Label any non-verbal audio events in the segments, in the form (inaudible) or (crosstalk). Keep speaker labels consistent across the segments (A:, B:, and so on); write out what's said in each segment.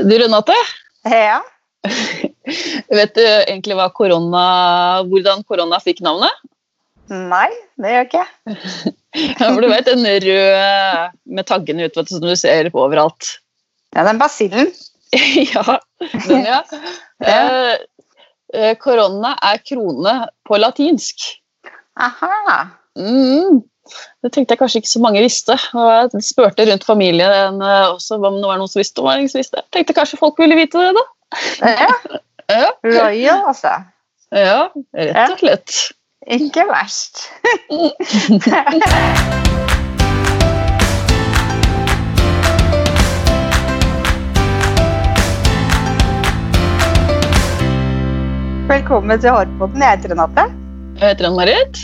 A: Du Renate,
B: Ja. (laughs)
A: vet du egentlig korona, hvordan korona fikk navnet?
B: Nei, det gjør ikke jeg. (laughs)
A: Ja, for du vet den røde med taggene ut, som du ser på overalt.
B: Ja, den basillen. (laughs)
A: ja, den ja. ja. eh, korona er krone på latinsk.
B: Aha.
A: Mm. Det tenkte jeg kanskje ikke så mange visste. og Jeg spurte rundt familien eh, også om det var noen som visste. om visste. Jeg tenkte kanskje folk ville vite det, da.
B: Ja. (laughs)
A: Ja,
B: Royal, altså.
A: ja rett og slett.
B: Ikke verst. (laughs) Velkommen til Hårpodden. Jeg heter Renate.
A: Jeg heter Ann-Marit.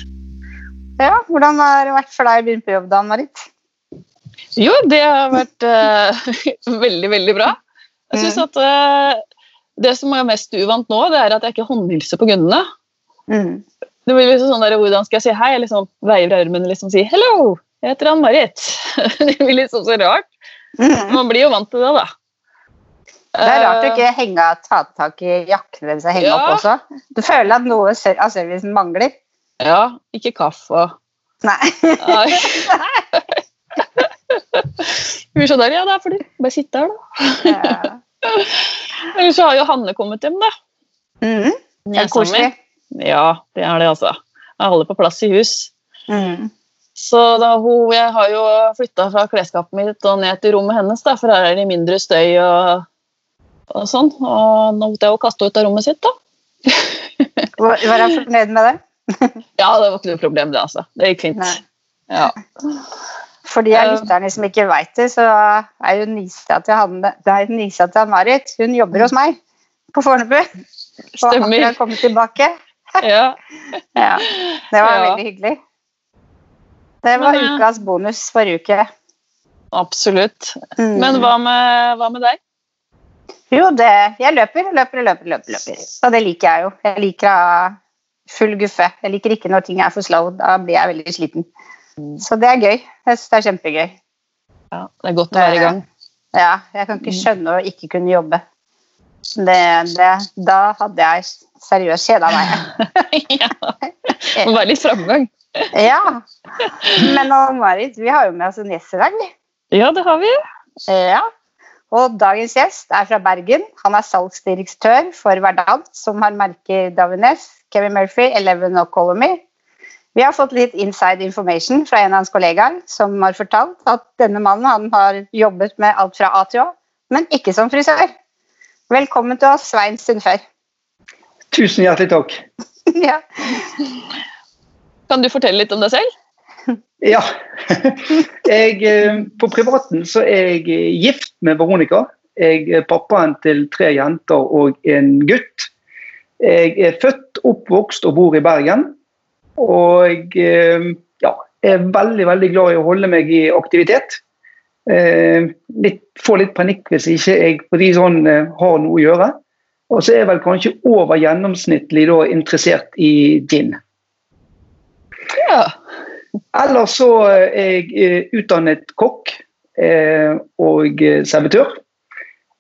B: Ja, Hvordan har det vært for deg å begynne på jobb, da, Marit?
A: Jo, det har vært uh, (laughs) veldig, veldig bra. Jeg synes at uh, Det som er mest uvant nå, det er at jeg ikke håndhilser på kundene.
B: Mm.
A: Det blir liksom sånn der, Hvordan skal jeg si hei? Jeg liksom veier armen og liksom si 'hello, jeg heter Ann-Marit'. (laughs) det blir liksom så rart.
B: Mm.
A: Man blir jo vant til det, da.
B: Det er rart å
A: Eh,
B: ikke henge, ta tak i jakken deres og henge
A: Ja.
B: opp også. Du føler at noe av servicen mangler.
A: Ja, ikke kaffe.
B: Nei.
A: Nei. Vi blir sånn der, ja, det er fordi Bare sitte her, da.
B: Ja.
A: Så har jo Hanne kommet hjem, da.
B: Mm. Det er koselig.
A: Ja, det er det, altså. Jeg holder på plass i hus.
B: Mm.
A: Så da hun, jeg har jo flytta fra klesskapet mitt og ned til rommet hennes, da, for her er det mindre støy og, og sånn. Og nå måtte jeg jo kaste henne ut av rommet sitt, da.
B: Var hun fornøyd med det? (laughs)
A: Ja, det var ikke noe problem, det, altså. Det gikk fint. Ja.
B: For de av
A: Eh.
B: lytterne som ikke veit det, så er jo nisa til Hanne Det er nisa til Marit. Hun jobber hos meg på Fornebu. Og
A: Stemmer.
B: akkurat kommet tilbake. (laughs)
A: ja. (laughs)
B: Ja, det var
A: Ja.
B: veldig hyggelig. Det var
A: Men, eh,
B: ukas bonus forrige uke.
A: Absolutt.
B: Mm.
A: Men hva med, hva med deg?
B: Jo, det Jeg løper, løper, løper, løper, løper. Og det liker jeg jo. Jeg liker å full guffe. Jeg liker ikke når ting er for slow. Da blir jeg veldig sliten. Så det er gøy. Jeg synes det er kjempegøy.
A: Ja, det er godt å være i gang.
B: Ja, jeg kan ikke skjønne å ikke kunne jobbe. Det, det, da hadde jeg seriøst kjeda meg. (laughs)
A: ja. Må være litt framgang.
B: Ja. Men Marit, vi har jo med oss en gjest i dag.
A: Ja, det har vi.
B: Ja. Og dagens gjest er fra Bergen. Han er salgsdirektør for Verdant, som har merker Davines, Kevin Murphy, Eleven og Colomy. Vi har fått litt inside information fra en av hans kollegaer, som har fortalt at denne mannen han har jobbet med alt fra A til Å, men ikke som frisør. Velkommen til oss, Svein Sundfør.
C: Tusen hjertelig takk. (laughs)
B: ja.
A: Kan du fortelle litt om deg selv?
C: Ja. (laughs) Jeg, eh, på privaten så er jeg eh, gift med Veronica. Jeg er pappaen til tre jenter og en gutt. Jeg er født, oppvokst og bor i Bergen. Og eh, ja, er veldig veldig glad i å holde meg i aktivitet. Litt, får litt panikk hvis ikke jeg fordi sånn, eh, har noe å gjøre. Og så er jeg vel kanskje over gjennomsnittlig da, interessert i gin.
A: Ja.
C: Ellers så er jeg eh, utdannet kokk eh, og eh, servitør.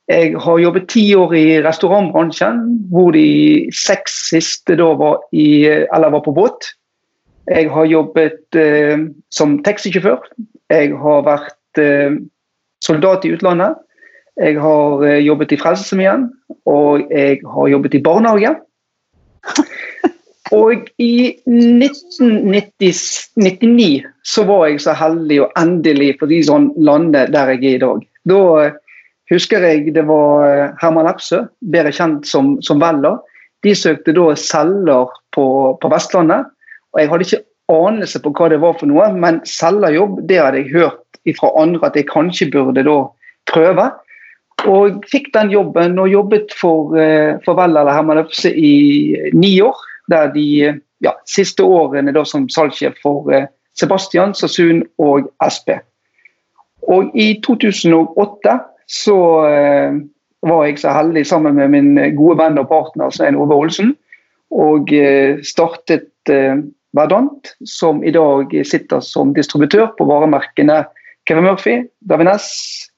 C: Jeg har jobbet ti år i restaurantbransjen, hvor de seks siste da var, i, eller var på båt. Jeg har jobbet eh, som taxisjåfør. Jeg har vært eh, soldat i utlandet. Jeg har eh, jobbet i Frelsesarmeen, og jeg har jobbet i barnehage. Og i 1999 så var jeg så heldig å endelig få de sånn lande der jeg er i dag. Da eh, husker jeg det var eh, Herman Epsø, bedre kjent som, som Vella. De søkte da selger på, på Vestlandet. Og jeg hadde ikke anelse på hva det var for noe, men selgerjobb det hadde jeg hørt fra andre at jeg kanskje burde da prøve. Og fikk den jobben og jobbet for, eh, for Vella eller Herman Epsø i ni år der de ja, siste årene da som salgssjef for eh, Sebastian, Sasun og SP. Og i 2008 så eh, var jeg så heldig sammen med min gode venn og partner Svein Ove Olsen, og eh, startet Verdant, som i dag sitter som distributør på varemerkene Kevin Murphy, Davines,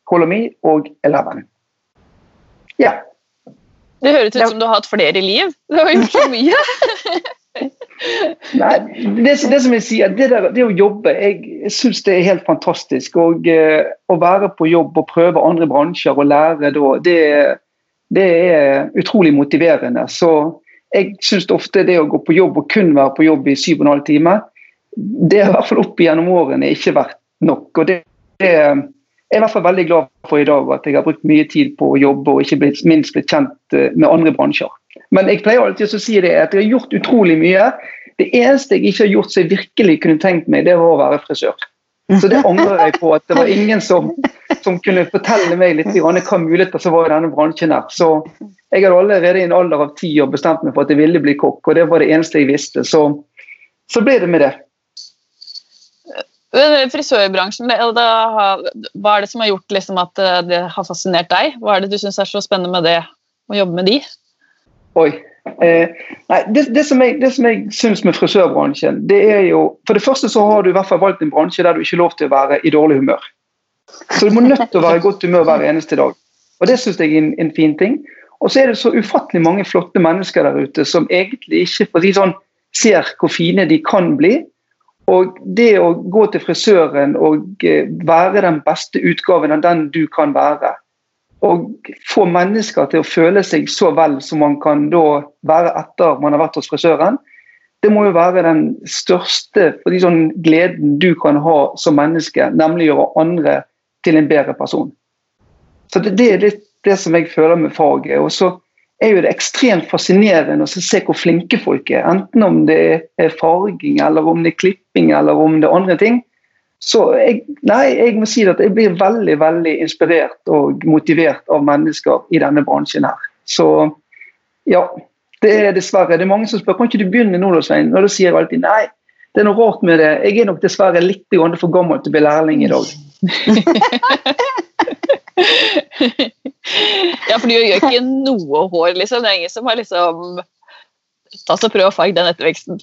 C: Colomy og Eleven. Ja.
A: Det høres ut som du har hatt flere liv. Du har gjort så mye.
C: Nei, det, det, som jeg sier, det, der, det å jobbe, jeg syns det er helt fantastisk. Og eh, å være på jobb og prøve andre bransjer og lære da, det, det er utrolig motiverende. Så jeg syns ofte det å gå på jobb og kun være på jobb i syv og en halv time, det har i hvert fall opp gjennom årene ikke vært nok. og det, det jeg er i hvert fall veldig glad for i dag at jeg har brukt mye tid på å jobbe og ikke blitt, minst blitt kjent eh, med andre bransjer. Men jeg pleier alltid å si det at jeg har gjort utrolig mye. Det eneste jeg ikke har gjort som jeg virkelig kunne tenkt meg, det var å være frisør. Så det angrer jeg på. At det var ingen som, som kunne fortelle meg litt hva muligheter som var i denne bransjen. her. Så jeg hadde allerede i en alder av ti år bestemt meg for at jeg ville bli kokk, og det var det eneste jeg visste. Så, så ble det med det.
A: Frisørbransjen, hva er det som har gjort liksom, at eh, det har fascinert deg? Hva er det du syns er så spennende med det, å jobbe med de?
C: Oi. Eh, nei, det, det, som jeg, det jeg syns med frisørbransjen, det er jo For det første så har du i hvert fall valgt en bransje der du ikke er lov til å være i dårlig humør. Så du må nødt til å være i godt humør hver eneste dag. Og det syns jeg er en, en, fin ting. Og så er det så ufattelig mange flotte mennesker der ute som egentlig ikke si sånn, ser hvor fine de kan bli og det å gå til frisøren og eh, være den beste utgaven av den du kan være, og få mennesker til å føle seg så vel som man kan da være etter man har vært hos frisøren, det må jo være den største sånn gleden du kan ha som menneske, nemlig gjøre andre til en bedre person. Så Det, det er litt det som jeg føler med faget. Og så er jo det ekstremt fascinerende å se hvor flinke folk er. Enten om det er farging, eller om det er klipping eller om det er andre ting. Så jeg, nei, jeg må si at jeg blir veldig veldig inspirert og motivert av mennesker i denne bransjen her. Så ja, det er dessverre. Det er mange som spør kan ikke du begynne nå, da, Svein? Og da sier jeg alltid nei. Det er noe rart med det. Jeg er nok dessverre litt for gammel til å bli lærling i dag. (laughs)
A: for du gjør ikke noe hår, liksom. Det er ingen som har liksom Ta så Prøv å farge den etterveksten.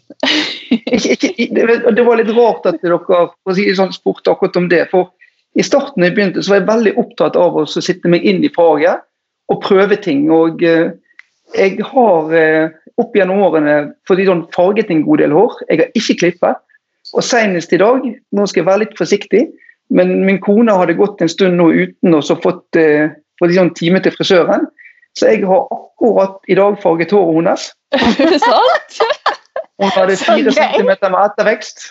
A: (laughs)
C: det var litt rart at dere for si sånn, spurte akkurat om det. For i starten jeg begynte, så var jeg veldig opptatt av å sitte meg inn i faget og prøve ting. Og eh, jeg har eh, opp gjennom årene fordi sånn, farget en god del hår. Jeg har ikke klippet. Og senest i dag, nå skal jeg være litt forsiktig, men min kone hadde gått en stund nå uten å fått, eh, fått sånn time til frisøren. Så jeg har akkurat i dag farget håret hennes. (laughs) Hun hadde fire centimeter med ettervekst.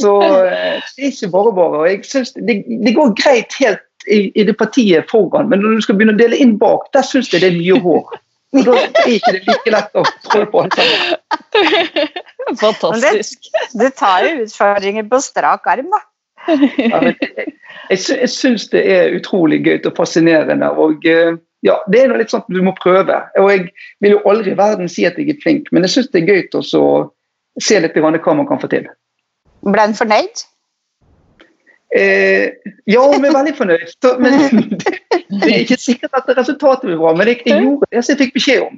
C: Så eh, det er ikke bare bare. og jeg synes det, det går greit helt i, i, det partiet foran, men når du skal begynne å dele inn bak, der syns jeg det er mye hår. Og da er ikke det like lett å trå på alt sammen.
A: Fantastisk.
B: Det, du tar jo utfordringer på strak arm, da.
C: Jeg, jeg syns det er utrolig gøy og fascinerende. og eh, ja, Det er noe litt sånn at du må prøve. og Jeg vil jo aldri i verden si at jeg er flink, men jeg syns det er gøy å se litt hva man kan få til.
B: Ble han fornøyd?
C: Eh, ja, vi er veldig fornøyd. Men (laughs) det, det, er ikke sikkert at resultatet blir bra, men jeg, jeg gjorde det som jeg fikk beskjed om.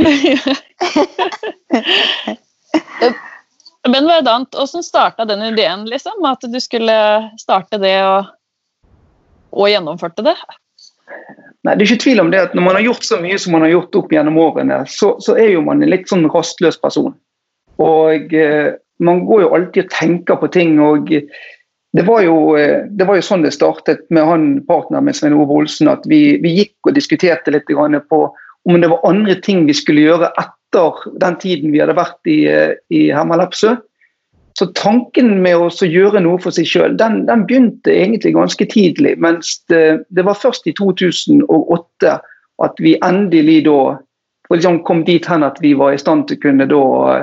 C: (laughs) (laughs)
A: Men hvordan starta den ideen, liksom? At du skulle starte det og, og gjennomførte det?
C: Nei, Det er ikke tvil om det at når man har gjort så mye som man har gjort opp gjennom årene, så, så er jo man en litt sånn rastløs person. Og eh, man går jo alltid og tenker på ting. og det var, jo, eh, det var jo sånn det startet med han partneren min, Svein Ove Olsen. At vi, vi, gikk og diskuterte litt på om det var andre ting vi skulle gjøre etter etter den tiden vi hadde vært i, eh, i Hermalepsø. Så tanken med å gjøre noe for seg sjøl, den, den, begynte egentlig ganske tidlig. Mens det, det, var først i 2008 at vi endelig da liksom kom dit hen at vi var i stand til å kunne da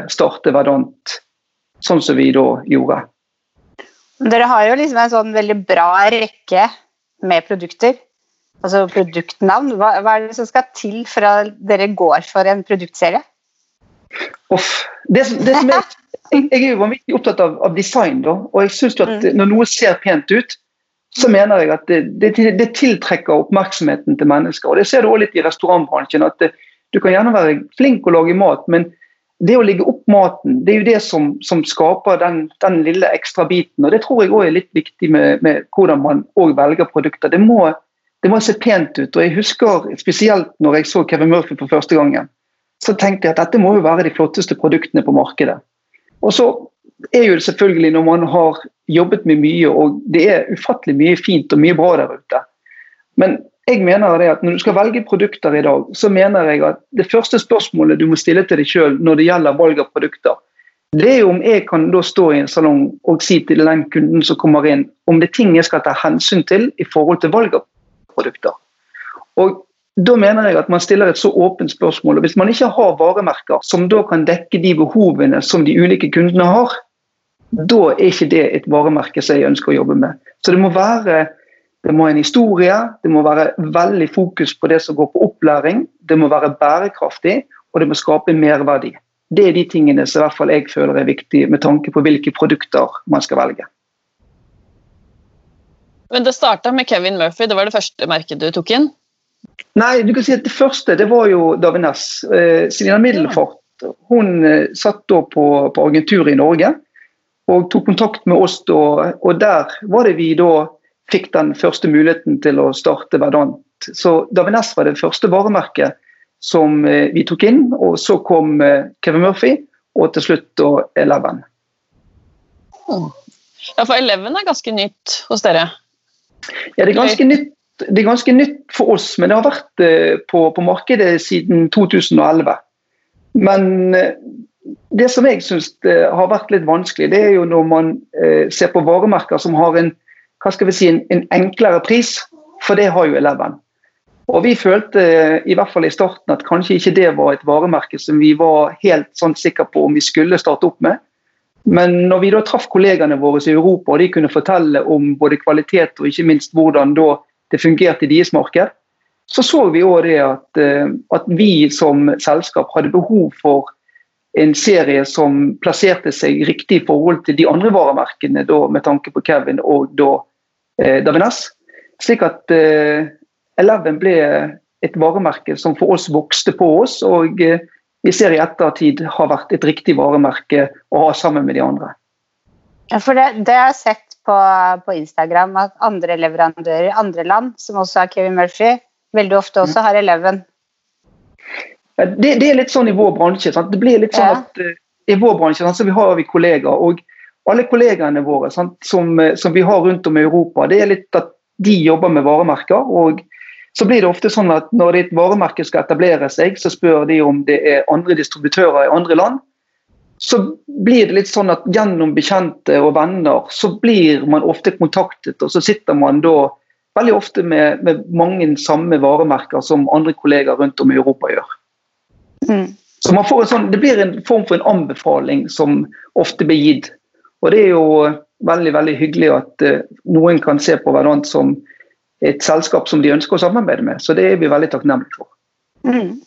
C: starte Verdant sånn som vi da gjorde.
B: Dere har jo liksom en sånn veldig bra rekke med produkter. Altså produktnavn. Hva, hva er det som skal til for at dere går for en produktserie?
C: Uff. Det, det som er, (laughs) jeg, jeg er jo vanvittig opptatt av, av design, da, og jeg synes at mm. når noe ser pent ut, så mener jeg at det, det, det tiltrekker oppmerksomheten til mennesker. og Det ser du også litt i restaurantbransjen. at det, Du kan gjerne være flink å lage mat, men det å legge opp maten, det er jo det som, som skaper den, den, lille ekstra biten. og Det tror jeg òg er litt viktig med, med hvordan man velger produkter. Det må, det må se pent ut. og jeg husker Spesielt når jeg så Kevin Murphy for første gangen, så tenkte jeg at dette må jo være de flotteste produktene på markedet. Og så er jo det selvfølgelig når man har jobbet med mye, og det er ufattelig mye fint og mye bra der ute. Men jeg mener det at når du skal velge produkter i dag, så mener jeg at det første spørsmålet du må stille til deg sjøl når det gjelder valg av produkter, det er jo om jeg kan da stå i en salong og si til den kunden som kommer inn, om det er ting jeg skal ta hensyn til i forhold til valg av produkter. Og da mener jeg at man stiller et så åpent spørsmål. og Hvis man ikke har varemerker som da kan dekke de behovene som de ulike kundene har, da er ikke det et varemerke som jeg ønsker å jobbe med. Så det må være det må en historie, det må være veldig fokus på det som går på opplæring, det må være bærekraftig, og det må skape merverdi. Det er de tingene som i hvert fall jeg føler er viktig med tanke på hvilke produkter man skal velge.
A: Men det starta med Kevin Murphy, det var det første merket du tok inn?
C: Nei, du kan si at det første det var jo Davines. Eh, Selina Middelfart hun eh, satt da på, på agentur i Norge og tok kontakt med oss. Da, og der var det vi da fikk den første muligheten til å starte Verdant. Så Davines var det første varemerket som eh, vi tok inn. Og så kom eh, Kevin Murphy, og til slutt da Eleven.
A: Ja, for Eleven er ganske nytt hos dere?
C: Ja, det er ganske nytt, det er ganske nytt for oss, men det har vært eh, på, på markedet siden 2011. Men det som jeg syns har vært litt vanskelig, det er jo når man ser på varemerker som har en, hva skal vi si, en, en enklere pris, for det har jo Eleven. Og Vi følte i hvert fall i starten at kanskje ikke det var et varemerke som vi var helt sånn sikre på om vi skulle starte opp med. Men når vi da traff kollegene våre i Europa og de kunne fortelle om både kvalitet og ikke minst hvordan det fungerte i deres marked, så så vi òg det at, eh, at, vi som selskap hadde behov for en serie som plasserte seg riktig i forhold til de andre varemerkene, da, med tanke på Kevin og da eh, Davines. Slik at eh, Eleven ble et varemerke som for oss vokste på oss, og eh, vi ser i ettertid har vært et riktig varemerke å ha sammen med de andre.
B: Ja, for det, det har jeg sett på, på, Instagram, at andre leverandører i andre land, som også har Kevin Murphy, veldig ofte også har Eleven.
C: Det, det, er litt sånn i vår bransje. Sant? Det blir litt sånn ja. at uh, I vår bransje sant, så vi har vi kollegaer, og alle kollegaene våre sant, som, eh, som, vi har rundt om i Europa, det er litt at de jobber med varemerker. og så blir det ofte sånn at når et varemerke skal etablere seg, så spør de om det er andre distributører i andre land. Så blir det litt sånn at gjennom bekjente og venner så blir man ofte kontaktet, og så sitter man da veldig ofte med, med mange samme varemerker som andre kollegaer rundt om i Europa gjør. Mm. Så man får en sånn, Det blir en form for en anbefaling som ofte blir gitt. Og det er jo veldig veldig hyggelig at uh, noen kan se på hverandre som et selskap som de ønsker å samarbeide med. Så det er vi veldig takknemlige for. Mm.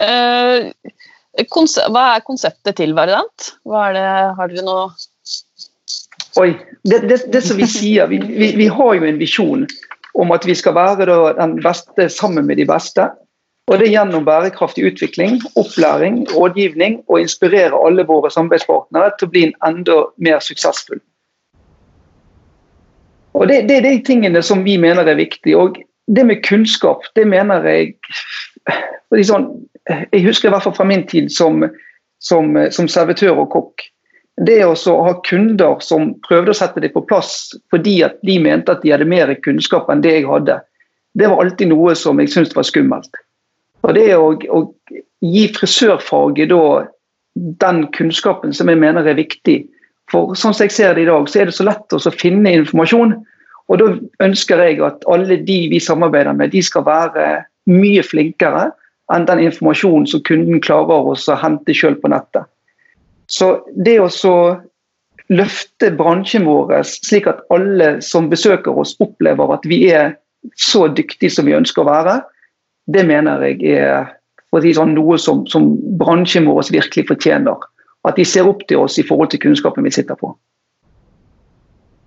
A: Uh, hva er konseptet til Variant? Har dere noe
C: Oi, det, det, det, som vi sier, vi, vi, vi, har jo en visjon om at vi skal være den beste sammen med de beste. Og det er gjennom bærekraftig utvikling, opplæring, rådgivning og inspirere alle våre samarbeidspartnere til å bli en enda mer suksessfull. Og det, det, er de tingene som vi mener er viktig. Og det med kunnskap, det mener jeg sånn, Jeg husker i hvert fall fra min tid som, som, som servitør og kokk. Det å ha kunder som prøvde å sette det på plass fordi at de mente at de hadde mer kunnskap enn det jeg hadde, det var alltid noe som jeg syntes var skummelt. Og det å, å gi frisørfaget da den kunnskapen som jeg mener er viktig, for sånn som jeg ser det i dag, så er det så lett å finne informasjon. Og da ønsker jeg at alle de vi samarbeider med, de skal være mye flinkere enn den informasjonen som kunden klarer å hente sjøl på nettet. Så det å løfte bransjen vår slik at alle som besøker oss, opplever at vi er så dyktige som vi ønsker å være, det mener jeg er si sånn, noe som, som bransjen vår virkelig fortjener. At de ser opp til oss i forhold til kunnskapen vi sitter på.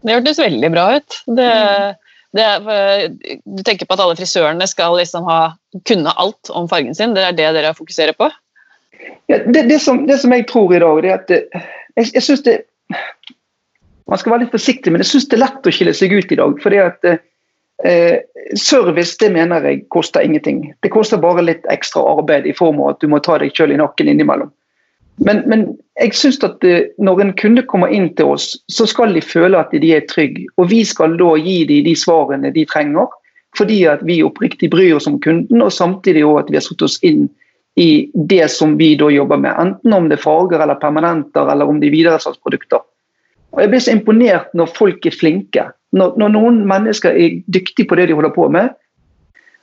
A: Det hørtes veldig bra ut. Det, det, du tenker på at alle frisørene skal liksom ha, kunne alt om fargen sin? Det er det dere fokuserer på?
C: Ja, det, det, som, det, som, jeg tror i dag, er at jeg, jeg syns det Man skal være litt forsiktig, men jeg syns det er lett å skille seg ut i dag. fordi at Eh, service det mener jeg koster ingenting. Det koster bare litt ekstra arbeid i form av at du må ta deg sjøl i nakken innimellom. Men, men jeg synes at eh, når en kunde kommer inn til oss, så skal de føle at de er trygge. Og vi skal da gi dem de svarene de trenger, fordi at vi oppriktig bryr oss om kunden, og samtidig også at vi har satt oss inn i det som vi da jobber med. Enten om det er farger eller permanenter, eller om det er videresalgsprodukter. Og Jeg blir så imponert når folk er flinke. Når, når, noen mennesker er dyktige på det de holder på med,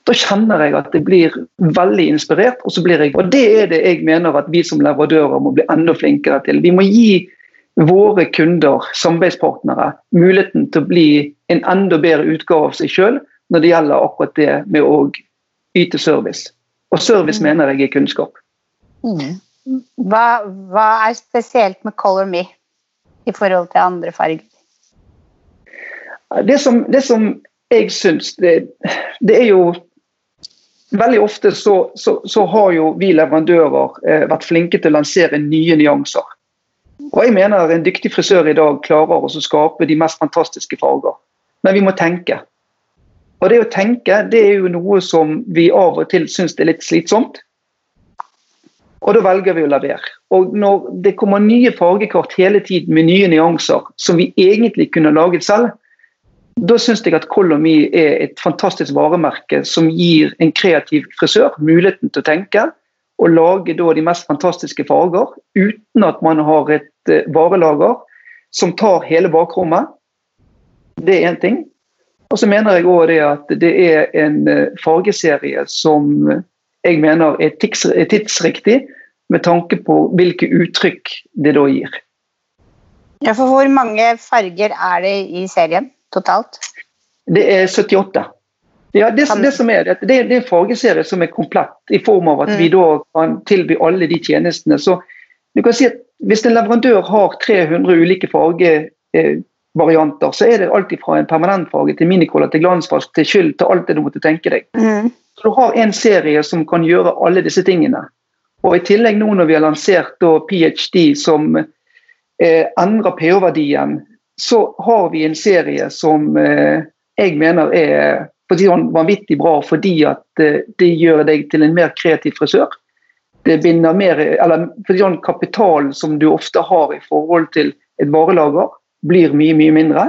C: da kjenner jeg at jeg blir veldig inspirert. Og så blir jeg, og det er det jeg mener at vi som leverandører må bli enda flinkere til. Vi må gi våre kunder, samarbeidspartnere, muligheten til å bli en enda bedre utgave av seg sjøl når det gjelder akkurat det med å yte service. Og service mm. mener jeg er kunnskap.
B: Mm. Hva, hva, er spesielt med Color Me i forhold til andre farger?
C: Det som, det som jeg syns, det, det, er jo Veldig ofte så, så, så har jo vi leverandører eh, vært flinke til å lansere nye nyanser. Og jeg mener En dyktig frisør i dag klarer å skape de mest fantastiske farger. Men vi må tenke. Og det å tenke det er jo noe som vi av og til syns er litt slitsomt. Og da velger vi å la være. Og når det kommer nye fargekart hele tiden med nye nyanser som vi egentlig kunne laget selv, da syns jeg at Colomy er et fantastisk varemerke som gir en kreativ frisør muligheten til å tenke og lage de mest fantastiske farger uten at man har et eh, varelager som tar hele bakrommet. Det er én ting. Og så mener jeg òg at det er en eh, fargeserie som jeg mener er tidsriktig med tanke på hvilke uttrykk det da gir.
B: Ja, for Hvor mange farger er det i serien? Totalt?
C: Det er 78. Ja, det, det, som er, det, det er en fargeserie som er komplett, i form av at mm. vi da kan tilby alle de tjenestene. Så du kan si at Hvis en leverandør har 300 ulike fargevarianter, eh, så er det alt fra en permanentfage til minikola til glansfask, til skyld til alt det du måtte tenke deg. Mm. Så Du har en serie som kan gjøre alle disse tingene. Og I tillegg nå når vi har lansert da, PhD som eh, endrer pH-verdien så har vi en serie som eh, jeg mener er vanvittig bra fordi at eh, det gjør deg til en mer kreativ frisør. Det binder mer, eller sånn Kapitalen som du ofte har i forhold til et varelager, blir mye mye mindre.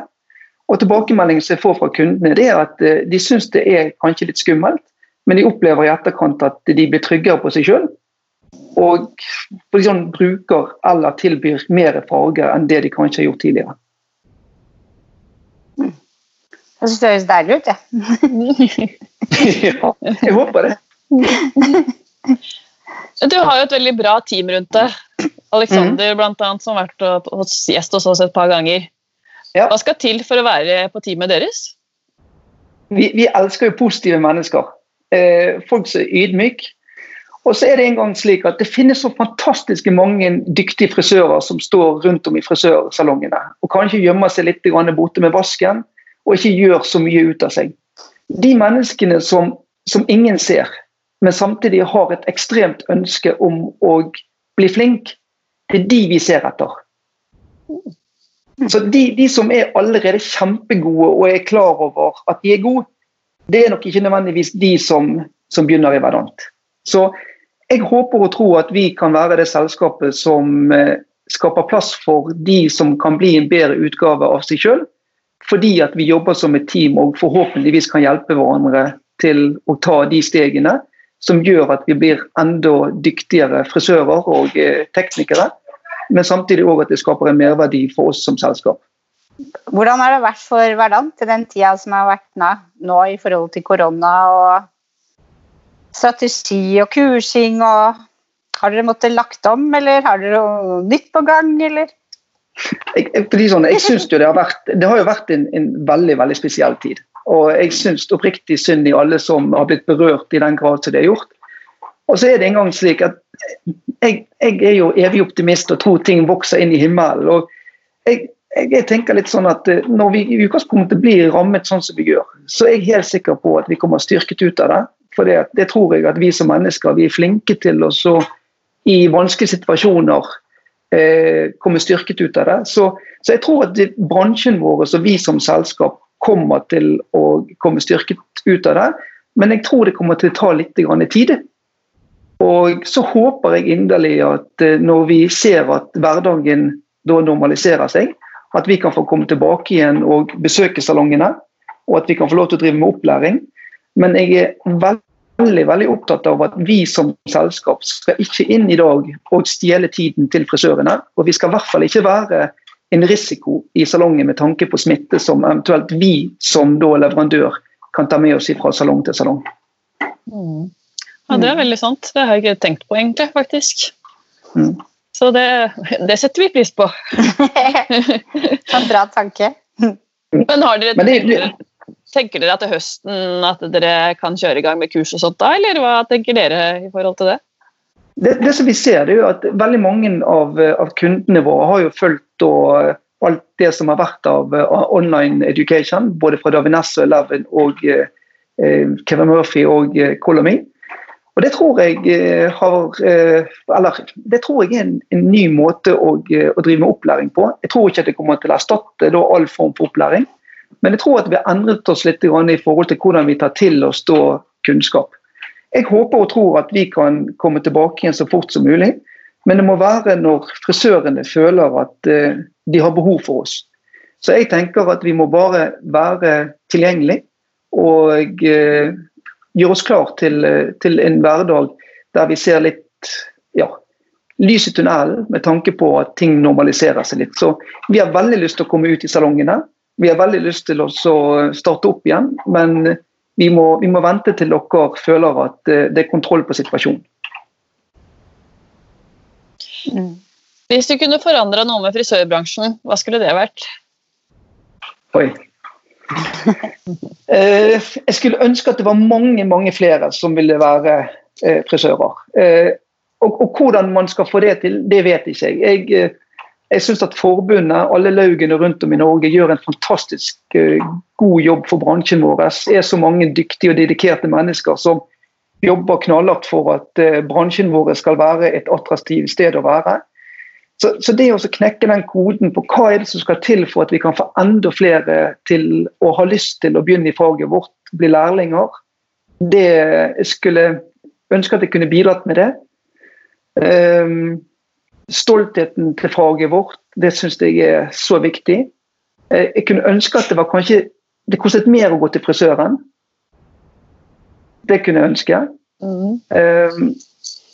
C: Og Tilbakemeldingen som jeg får fra kundene, det er at eh, de syns det er kanskje litt skummelt, men de opplever i etterkant at de blir tryggere på seg sjøl. Og sånn, bruker eller tilbyr mer farger enn det de kanskje har gjort tidligere.
B: Jeg syns det høres deilig ut, jeg.
C: ja, (laughs) jeg håper det.
A: Du har jo et veldig bra team rundt deg. Aleksander, mm. blant annet, som har vært hos gjest hos oss et par ganger. Ja. Hva skal til for å være på teamet deres?
C: Vi, vi elsker jo positive mennesker. Eh, folk som er ydmyke. Og så er det en gang slik at det finnes så fantastiske mange dyktige frisører som står rundt om i frisørsalongene og kanskje gjemmer seg litt borte med vasken og ikke gjør så mye ut av seg. De menneskene som, som ingen ser, men samtidig har et ekstremt ønske om å bli flink, det er de vi ser etter. Så de, de, som er allerede kjempegode og er klar over at de er gode, det er nok ikke nødvendigvis de som, som begynner i Verdant. Så jeg håper og tror at vi kan være det selskapet som eh, skaper plass for de som kan bli en bedre utgave av seg sjøl, fordi at vi jobber som et team og forhåpentligvis kan hjelpe hverandre til å ta de stegene som gjør at vi blir enda dyktigere frisører og eh, teknikere. Men samtidig òg at det skaper en merverdi for oss som selskap.
B: Hvordan har det vært for hverdagen til den tida som har vært nå i forhold til korona og strategi og kursing og Har dere måttet lagt om, eller har dere noe nytt på gang, eller?
C: Jeg, fordi sånn, jeg synes jo det har vært det har jo vært en, en veldig veldig spesiell tid. Og jeg syns oppriktig synd i alle som har blitt berørt i den grad som det er gjort. Og så er det engang slik at jeg, jeg, er jo evig optimist og tror ting vokser inn i himmelen. og jeg, jeg, tenker litt sånn at eh, Når vi i utgangspunktet blir rammet sånn som vi gjør, så er jeg helt sikker på at vi kommer styrket ut av det. For det, det tror jeg at vi som mennesker vi er flinke til å i vanskelige situasjoner eh, komme styrket ut av det. Så, så jeg tror at bransjen vår og vi som selskap kommer til å komme styrket ut av det. Men jeg tror det kommer til å ta litt tid. Og så håper jeg inderlig at eh, når vi ser at hverdagen da normaliserer seg, at vi kan få komme tilbake igjen og besøke salongene. Og at vi kan få lov til å drive med opplæring. Men jeg er veldig veldig veldig opptatt av at vi som selskap skal ikke inn i dag og stjele tiden til frisørene. Og vi skal i hvert fall ikke være en risiko i salongen med tanke på smitte som eventuelt vi som da leverandør kan ta med oss fra salong til salong.
A: Mm. Ja, Det er veldig sant. Det har jeg ikke tenkt på, egentlig. faktisk. Mm. Så det, det, setter vi pris på. (laughs)
B: en bra tanke.
A: Men har dere, det? dere, tenker dere at til høsten at dere kan kjøre i gang med kurs og sånt da, eller hva tenker dere i forhold til det?
C: Det, det som vi ser, er jo at veldig mange av, av kundene våre har jo fulgt og, alt det som har vært av uh, online education, både fra Davines og Eleven og uh, Kevin Murphy og uh, Colomy. Og Det tror jeg har eller det tror jeg er en, en ny måte å, å, drive med opplæring på. Jeg tror ikke at det kommer til å erstatte all form for opplæring, men jeg tror at vi har endret oss litt i forhold til hvordan vi tar til oss da, kunnskap. Jeg håper og tror at vi kan komme tilbake igjen så fort som mulig. Men det må være når frisørene føler at uh, de har behov for oss. Så jeg tenker at vi må bare være tilgjengelig og uh, gjøre oss klar til, uh, til, en hverdag der vi ser litt ja, lys i tunnelen med tanke på at ting normaliserer seg litt. Så vi har veldig lyst til å komme ut i salongene. Vi har veldig lyst til å starte opp igjen, men vi må, vi må, vente til dere føler at eh, det er kontroll på situasjonen.
A: Mm. Hvis du kunne forandra noe med frisørbransjen, hva skulle det vært?
C: Oi. (laughs) Eh, jeg skulle ønske at det var mange mange flere som ville være eh, frisører. Og, og, hvordan man skal få det til, det vet ikke jeg. Jeg, jeg syns at forbundet, alle laugene rundt om i Norge, gjør en fantastisk uh, god jobb for bransjen vår. Det er så mange dyktige og dedikerte mennesker som jobber knallhardt for at uh, bransjen vår skal være et attraktivt sted å være. Så, så det å knekke den koden på hva er det som skal til for at vi kan få enda flere til å ha lyst til å begynne i faget vårt, bli lærlinger, det skulle ønske at jeg kunne bidratt med det. Um, Stoltheten til faget vårt, det syns jeg er så viktig. Eh, jeg kunne ønske at det var kanskje Det kostet mer å gå til frisøren. Det kunne jeg ønske. Mm. Um,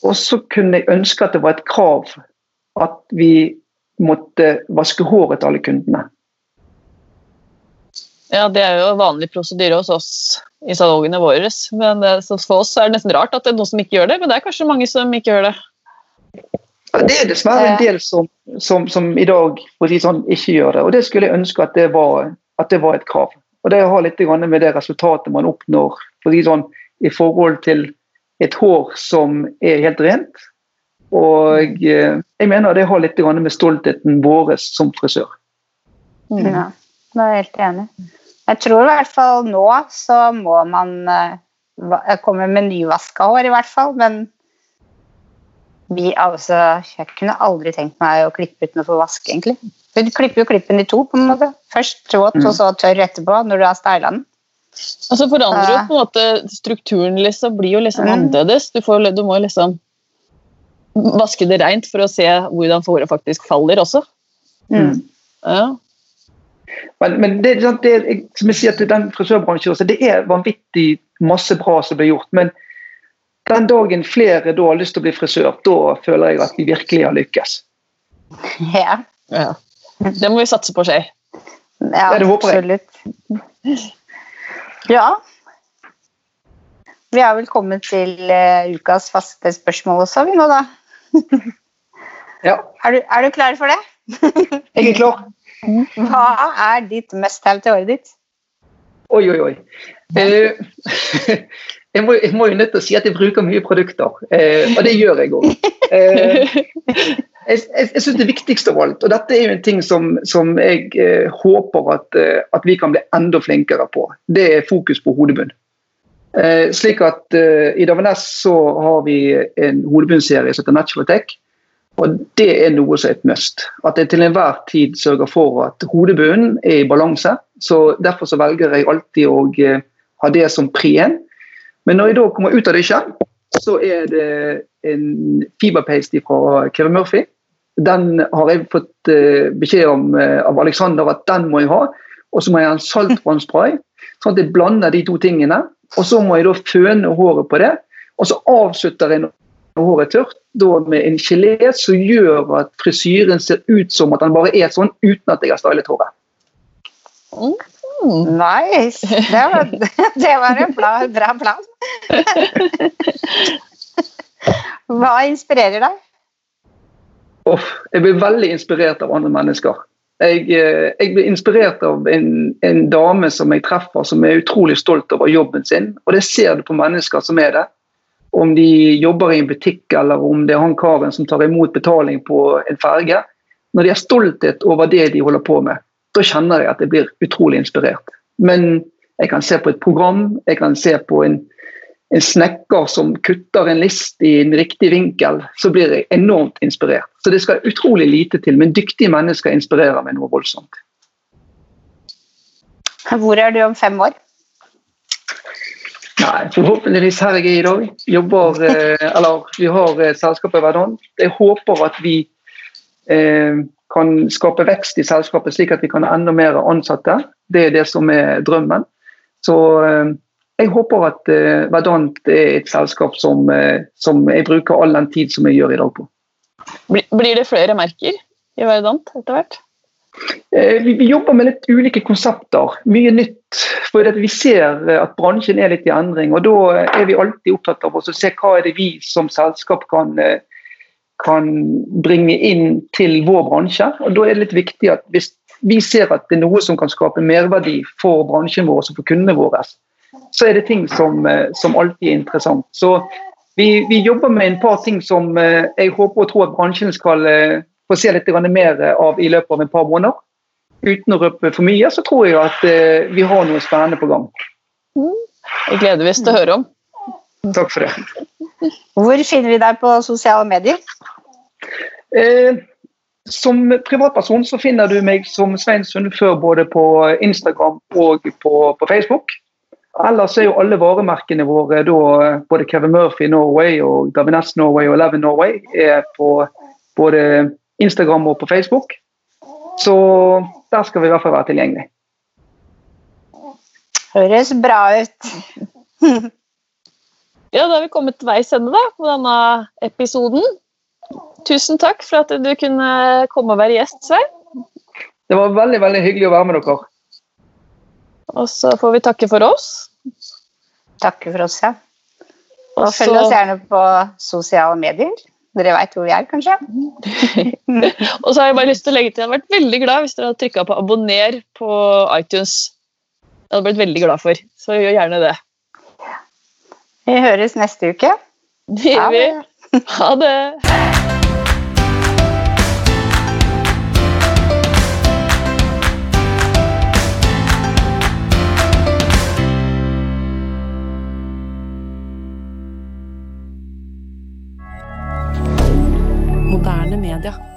C: og så kunne jeg ønske at det var et krav at vi måtte vaske håret til alle kundene.
A: Ja, det er jo vanlig prosedyre hos oss i salongene våre. Men eh, for oss er det nesten rart at det er noen som ikke gjør det, men det er kanskje mange som ikke gjør det.
C: Det er dessverre en del som, som, som i dag si sånn, ikke gjør det. og Det skulle jeg ønske at det var, at det var et krav. Og Det har litt med det resultatet man oppnår for si sånn, i forhold til et hår som er helt rent. Og eh, jeg mener det har litt med stoltheten vår som frisør.
B: Mm. Ja, det er jeg helt enig. Jeg tror i hvert fall nå så må man uh, komme med nyvaska hår, i hvert fall. Men vi, altså, jeg kunne aldri tenkt meg å klippe uten å få vaske, egentlig. Du klipper jo klippen i to, på en måte. Først våt, mm. og så tørr etterpå, når du har styla den.
A: så forandrer jo på en måte strukturen liksom, blir jo liksom mm. annerledes. Du, får, du, må liksom vaske det reint for å se hvordan håret faktisk faller også. Mm. Ja.
C: Men, men det, det, som jeg sier til den frisørbransjen det er vanvittig masse bra som blir gjort. men den dagen flere da har lyst til å bli frisør, da føler jeg at vi virkelig har lykkes. (laughs)
B: Ja.
A: ja. Det må vi satse på skjer.
B: Ja, det håper jeg. Absolutt. Ja. Vi har vel kommet til uh, ukas faste spørsmål også, vi nå, da. (laughs)
C: ja.
B: Er du, er du klar for det?
C: jeg er klar. (laughs)
B: Hva er ditt must have til året ditt?
C: Oi, oi, oi. Uh, jeg må, jeg må, jo nødt til å si at jeg bruker mye produkter, eh, og det gjør jeg òg. (laughs) Eh, jeg jeg, jeg syns det viktigste av alt, og dette er jo en ting som, som jeg eh, håper at, eh, at, vi kan bli enda flinkere på, det er fokus på hodebunn. Eh, slik at eh, I Davines så har vi en hodebunnserie som heter Natural Tech. Og det er noe som er et must. At jeg til enhver tid sørger for at hodebunnen er i balanse. så Derfor så velger jeg alltid å ha det som én. Men når jeg da kommer ut av dusjen, så er det en fiberpaste fra Kevin Murphy. Den har jeg fått uh, beskjed om av Alexander at den må jeg ha. Og så må jeg ha en saltvannspray, sånn at jeg blander de to tingene. Og så må jeg da føne håret på det. Og så avslutter jeg når håret er tørt, da med en gelé som gjør at frisyren ser ut som at den bare er sånn uten at jeg har stylet håret.
B: Mm. Nice! Det var, (laughs) det var en bra, bra plan. Hva inspirerer deg?
C: Oh, jeg blir veldig inspirert av andre mennesker. Jeg, eh, jeg, blir inspirert av en, en, dame som jeg treffer, som er utrolig stolt over jobben sin. Og det ser du på mennesker som er det. Om de jobber i en butikk, eller om det er han karen som tar imot betaling på en ferge. Når de har stolthet over det de holder på med, da kjenner jeg at jeg blir utrolig inspirert. Men jeg kan se på et program, jeg kan se på en en snekker som kutter en list i en riktig vinkel, så blir jeg enormt inspirert. Så det skal utrolig lite til, men dyktige mennesker inspirerer meg noe voldsomt.
B: Hvor er du om fem år?
C: Nei, Forhåpentligvis her jeg er i dag. Jobber, eh, eller Vi har eh, selskapet Verdon. Jeg håper at vi eh, kan skape vekst i selskapet, slik at vi kan ha enda mer ansatte. Det er det som er drømmen. Så eh, jeg håper at uh, Verdant er et selskap som, uh, som, jeg bruker all den tid som jeg gjør i dag på.
A: Blir det flere merker i Verdant etter hvert?
C: Vi, jobber med litt ulike konsepter. Mye nytt. For vi ser at bransjen er litt i endring. og Da er vi alltid opptatt av å se hva er det vi som selskap kan, kan bringe inn til vår bransje. og Da er det litt viktig at hvis vi ser at det er noe som kan skape merverdi for bransjen vår og for kundene våre, så er det ting som, eh, som alltid er interessant. Så vi, vi, jobber med en par ting som eh, jeg håper og tror at bransjen skal eh, få se litt mer av i løpet av et par måneder. Uten å røpe for mye, så tror jeg at vi har noe spennende på gang.
A: Jeg gleder oss til å høre om.
C: Takk for det.
B: Hvor finner vi deg på sosiale medier?
C: Eh, som privatperson så finner du meg som Svein Sundfør både på Instagram og på, på Facebook. Ellers er jo alle varemerkene våre, da, både Kevin Murphy Norway og Davines Norway og Eleven Norway, er på både Instagram og på Facebook. Så der skal vi i hvert fall være tilgjengelig.
B: Høres bra ut. (laughs)
A: ja, da har vi kommet til veis ende da, på denne episoden. Tusen takk for at du kunne komme og være gjest, Svein.
C: Det var veldig veldig hyggelig å være med dere.
A: Og så får vi takke for oss.
B: Takke for oss, ja. Og Også... følg oss gjerne på sosiale medier. Dere veit hvor vi er, kanskje? (laughs)
A: og så har jeg bare lyst til å legge til Jeg hadde vært veldig glad hvis dere hadde trykka på 'abonner' på iTunes. Det hadde blitt veldig glad for, så gjør gjerne det.
B: Vi høres neste uke.
A: Det gjør vi. Ha det.
D: media.